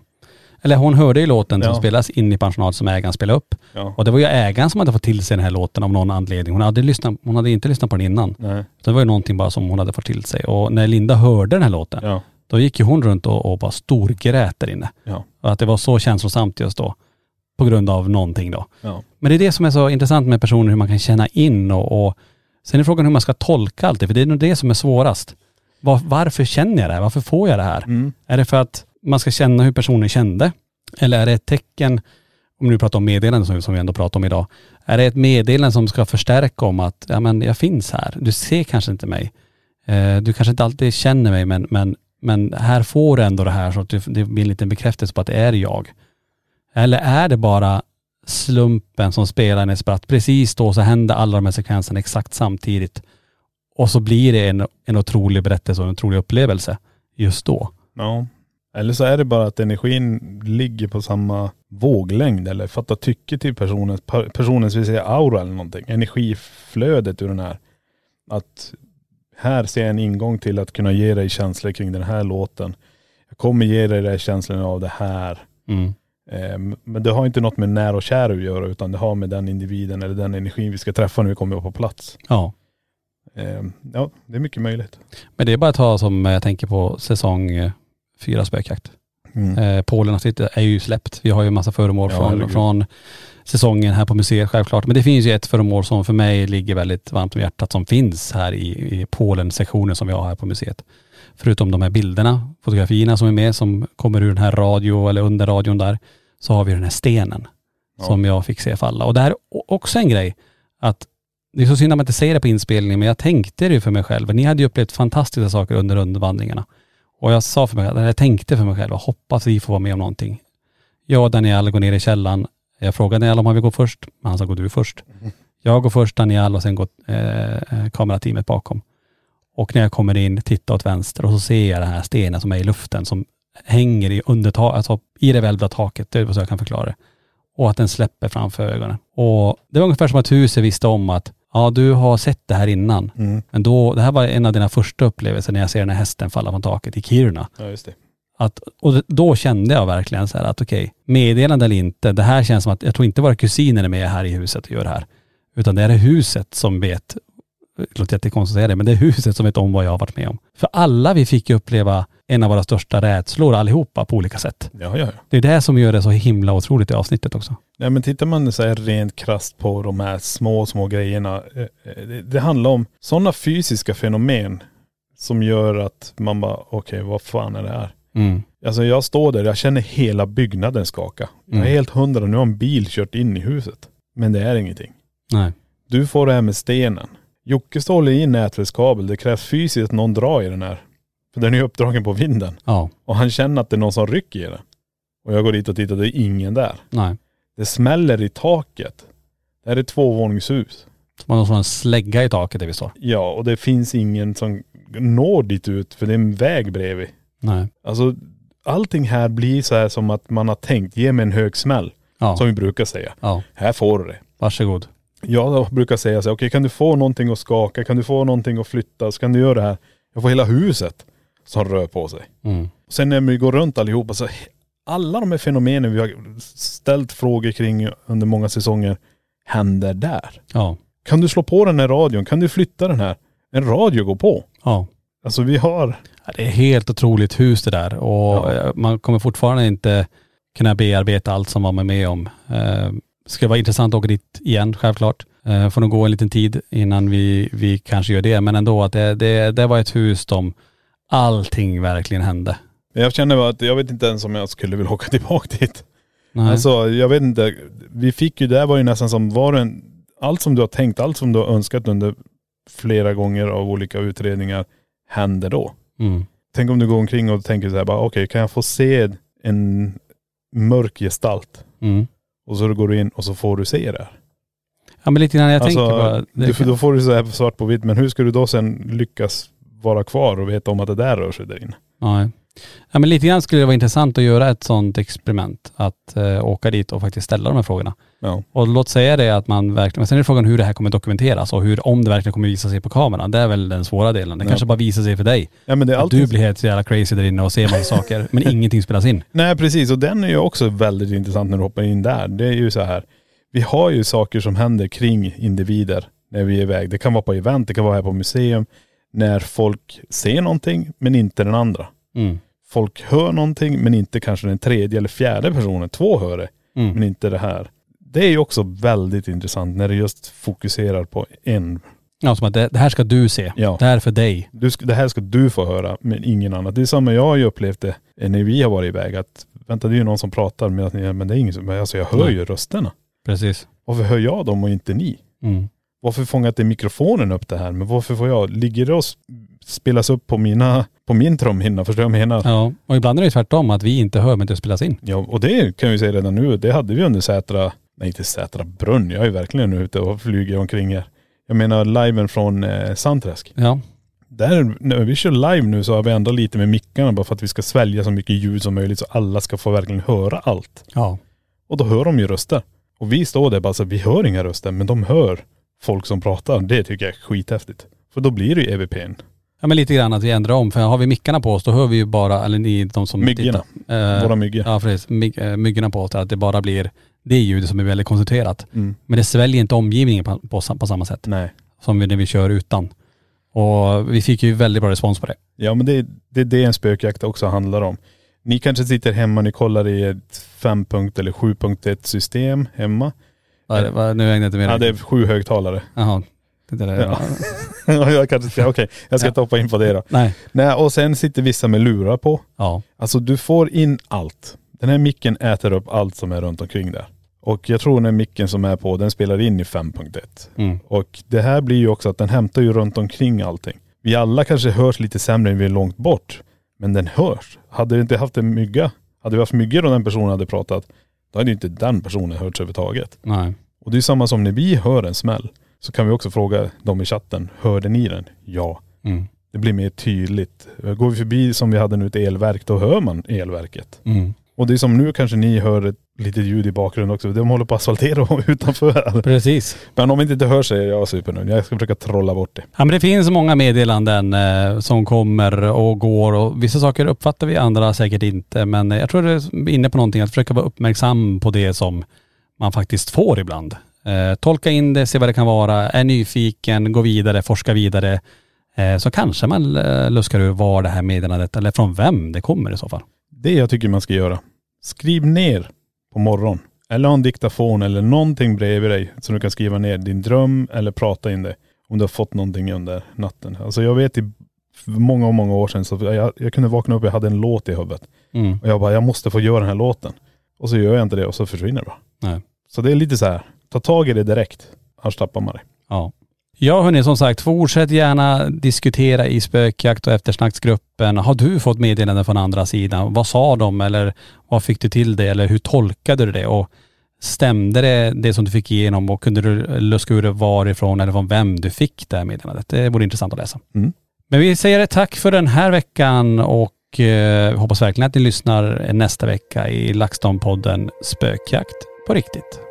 Eller hon hörde ju låten som Ja. spelas in i pensionatet som ägaren spelade upp. Ja. Och det var ju ägaren som hade fått till sig den här låten av någon anledning. Hon hade, lyssnat, hon hade inte lyssnat på den innan. Nej. Det var ju någonting bara som hon hade fått till sig. Och när Linda hörde den här låten, Ja. då gick ju hon runt och, och bara storgrät där inne. Ja. Och att det var så känslosamt just då. På grund av någonting då. Ja. Men det är det som är så intressant med personer, hur man kan känna in och, och sen är frågan hur man ska tolka allt det, för det är nog det som är svårast. Var, varför känner jag det här? Varför får jag det här? Mm. Är det för att man ska känna hur personen kände? Eller är det ett tecken, om nu pratar om meddelanden som, som vi ändå pratar om idag, är det ett meddelande som ska förstärka om att, ja men jag finns här, du ser kanske inte mig, eh, du kanske inte alltid känner mig men, men, men här får du ändå det här så att det blir en liten bekräftelse på att det är jag. Eller är det bara slumpen som spelar en spratt, precis då så händer alla de här sekvenserna exakt samtidigt och så blir det en, en otrolig berättelse och en otrolig upplevelse just då. Ja. Eller så är det bara att energin ligger på samma våglängd eller fatta tycke till personens, per- personens vill säga aura eller någonting. Energiflödet ur den här. Att här ser jag en ingång till att kunna ge dig känslor kring den här låten. Jag kommer ge dig de här känslorna av det här. Mm. Eh, Men det har inte något med när och kär att göra utan det har med den individen eller den energin vi ska träffa när vi kommer på plats. Ja. Eh, Ja, det är mycket möjligt. Men det är bara att ta som jag tänker på säsong eh, fyra spökjakt. Mm. Eh, Polen är ju släppt. Vi har ju massa föremål Ja, från, från säsongen här på museet självklart. Men det finns ju ett föremål som för mig ligger väldigt varmt om hjärtat som finns här i, i Polen-sektionen som vi har här på museet. Förutom de här bilderna, fotografierna som är med som kommer ur den här radio eller under radion där, så har vi den här stenen Ja. som jag fick se falla. Och det här är också en grej att det är så synd att man inte säger det på inspelningen men jag tänkte det ju för mig själv. Ni hade ju upplevt fantastiska saker under rundvandringarna. Och jag sa för mig, eller jag tänkte för mig själv, hoppas vi får vara med om någonting. Jag och Daniel går ner i källaren. Jag frågade Daniel om han vill gå först, men han sa gå du först. Jag går först, Daniel och sen går eh, kamerateamet bakom. Och när jag kommer in, tittar åt vänster och så ser jag den här stenen som är i luften som hänger i undertaket, alltså i det välvda taket, det är så jag kan förklara det. och att den släpper framför ögonen. Och det var ungefär som att huset visste om att ja, du har sett det här innan. Mm. Men då, det här var en av dina första upplevelser när jag ser den här hästen falla från taket i Kiruna. Ja just det. Att, och då kände jag verkligen så här att okej, meddelande eller inte, det här känns som att jag tror inte våra kusiner är med här i huset och gör det här. Utan det är det huset som vet, det låter jättekonstigt att säga det, men det är huset som vet om vad jag har varit med om. För alla vi fick ju uppleva en av våra största rädslor allihopa på olika sätt. Ja, ja. Det är det som gör det så himla otroligt i avsnittet också. Nej men tittar man så här rent krasst på de här små, små grejerna. eh, eh, Det, det handlar om sådana fysiska fenomen som gör att man bara, okej vad fan är det här? Mm. Alltså jag står där, jag känner hela byggnaden skaka. Jag är Mm. helt hundra, nu har en bil kört in i huset. Men det är ingenting. Nej. Du får det här med stenen. Jocke står i en nätverkskabel, det krävs fysiskt att någon drar i den här. För den är ju uppdragen på vinden. Ja. Och han känner att det är någon som rycker i den. Och jag går dit och tittar, det är ingen där. Nej. Det smäller i taket. Det här är tvåvåningshus. Man har en slägga i taket där vi står. Ja, och det finns ingen som når dit ut för det är en väg bredvid. Nej. Alltså allting här blir så här som att man har tänkt, ge mig en hög smäll. Ja. Som vi brukar säga. Ja. Här får du det. Varsågod. Jag brukar säga så här, okej kan du få någonting att skaka, kan du få någonting att flytta, så kan du göra det här. Jag får hela huset som rör på sig. Mm. Sen när vi går runt allihopa så alla de här fenomenen vi har ställt frågor kring under många säsonger händer där. Ja. Kan du slå på den här radion? Kan du flytta den här? En radio går på. Ja. Alltså vi har.. Ja, Det är helt otroligt hus det där och eh, man kommer fortfarande inte kunna bearbeta allt som man var med om. Ska vara intressant att åka dit igen självklart. Eh, får nog gå en liten tid innan vi, vi kanske gör det men ändå att det, det, det var ett hus som allting verkligen hände. Jag känner bara att jag vet inte ens om jag skulle vilja åka tillbaka dit. Nej. Alltså jag vet inte. Vi fick ju, det här var ju nästan som var en, allt som du har tänkt, allt som du har önskat under flera gånger av olika utredningar händer då. Mm. Tänk om du går omkring och tänker så här bara, okej kan jag få se en mörk gestalt? Mm. Och så går du in och så får du se det här. Ja men lite grann, jag alltså, tänker bara.. du, för då får du så här svart på vitt, men hur ska du då sen lyckas vara kvar och veta om att det där rör sig där inne? Nej. Ja men lite grann skulle det vara intressant att göra ett sånt experiment. Att eh, åka dit och faktiskt ställa de här frågorna. Ja. Och låt säga det att man verkligen, men sen är det frågan hur det här kommer dokumenteras och hur, om det verkligen kommer visa sig på kameran. Det är väl den svåra delen. Det Ja. kanske bara visar sig för dig. Ja men det är Att alltid du blir helt jävla crazy där inne och ser massa saker, men ingenting spelas in. Nej precis och den är ju också väldigt intressant när du hoppar in där. Det är ju så här, vi har ju saker som händer kring individer när vi är iväg. Det kan vara på event, det kan vara här på museum. När folk ser någonting men inte den andra. Mm. Folk hör någonting men inte kanske den tredje eller fjärde personen. Två hör det Mm. men inte det här. Det är ju också väldigt intressant när det just fokuserar på en. Ja, som att det, det här ska du se. Ja. Det här är för dig. Du det här ska du få höra men ingen annan. Det är samma, jag har ju upplevt det när vi har varit iväg att vänta det är ju någon som pratar men, att, men det är ingen som, alltså jag hör ju rösterna. Precis. Varför hör jag dem och inte ni? Mm. Varför fångar inte mikrofonen upp det här? Men varför får jag, ligger det och spelas upp på mina, på min trumhinna? Förstår du vad jag menar? Ja, och ibland är det tvärtom att vi inte hör men det spelas in. Ja, och det kan vi säga redan nu, det hade vi under Sätra, nej inte Sätra brunn, jag är verkligen ute och flyger omkring här. Jag menar liven från eh, Sandträsk. Ja. Där, när vi kör live nu så har vi ändå lite med mickarna bara för att vi ska svälja så mycket ljud som möjligt så alla ska få verkligen höra allt. Ja. Och då hör de ju röster. Och vi står där bara så vi hör inga röster men de hör folk som pratar. Det tycker jag är skithäftigt. För då blir det ju EVPn. Ja men lite grann att vi ändrar om. För har vi mickarna på oss då hör vi ju bara, eller ni de som Myggorna. tittar. Eh, Våra myggor. Ja precis. My, eh, myggorna på oss. Att det bara blir det ljudet som är väldigt koncentrerat. Mm. Men det sväljer inte omgivningen på, på, på samma sätt. Nej. Som vi, när vi kör utan. Och vi fick ju väldigt bra respons på det. Ja men det, det är det en spökjakt också handlar om. Ni kanske sitter hemma, ni kollar i ett 5 eller 7.1 system hemma. Det- vad- nu hängde jag inte med Ja det är sju högtalare. Jaha. Det där, Ja. Ja, jag kanske ska, okej jag ska inte hoppa in på det då. Nej. Nej och sen sitter vissa med lurar på. Ja. Alltså du får in allt. Den här micken äter upp allt som är runt omkring där. Och jag tror den här micken som är på, den spelar in i 5.1. Mm. Och det här blir ju också att den hämtar ju runt omkring allting. Vi alla kanske hörs lite sämre än vi är långt bort. Men den hörs. Hade vi inte haft en mygga, hade vi haft myggor och den personen hade pratat, då hade ju inte den personen hörts överhuvudtaget. Nej. Och det är samma som när vi hör en smäll, så kan vi också fråga dem i chatten, hörde ni den? Ja. Mm. Det blir mer tydligt. Går vi förbi som vi hade nu ett elverk, då hör man elverket. Mm. Och det är som nu kanske ni hör ett lite ljud i bakgrunden också. De håller på att asfaltera utanför. Precis. Men om inte inte hörs så är jag supernöjd. Jag ska försöka trolla bort det. Ja men det finns många meddelanden eh, som kommer och går och vissa saker uppfattar vi, andra säkert inte. Men jag tror du är inne på någonting, att försöka vara uppmärksam på det som man faktiskt får ibland. Eh, tolka in det, se vad det kan vara, är nyfiken, gå vidare, forska vidare. Eh, så kanske man eh, luskar ur var det här meddelandet, eller från vem det kommer i så fall. Det jag tycker man ska göra. Skriv ner på morgon. Eller ha en diktafon eller någonting bredvid dig som du kan skriva ner din dröm eller prata in det. Om du har fått någonting under natten. Alltså jag vet i många, många år sedan så jag, jag kunde vakna upp och jag hade en låt i huvudet. Mm. Och jag bara, jag måste få göra den här låten. Och så gör jag inte det och så försvinner det bara. Nej. Så det är lite så här, ta tag i det direkt. Annars tappar man det. Ja. Ja hörni, som sagt, fortsätt gärna diskutera i spökjakt och eftersnacksgruppen. Har du fått meddelanden från andra sidan? Vad sa de eller vad fick du till det eller hur tolkade du det? Och stämde det, det som du fick igenom och kunde du luska ur det varifrån eller från vem du fick det här meddelandet? Det vore intressant att läsa. Mm. Men vi säger tack för den här veckan och eh, hoppas verkligen att ni lyssnar nästa vecka i LaxTon-podden Spökjakt på riktigt.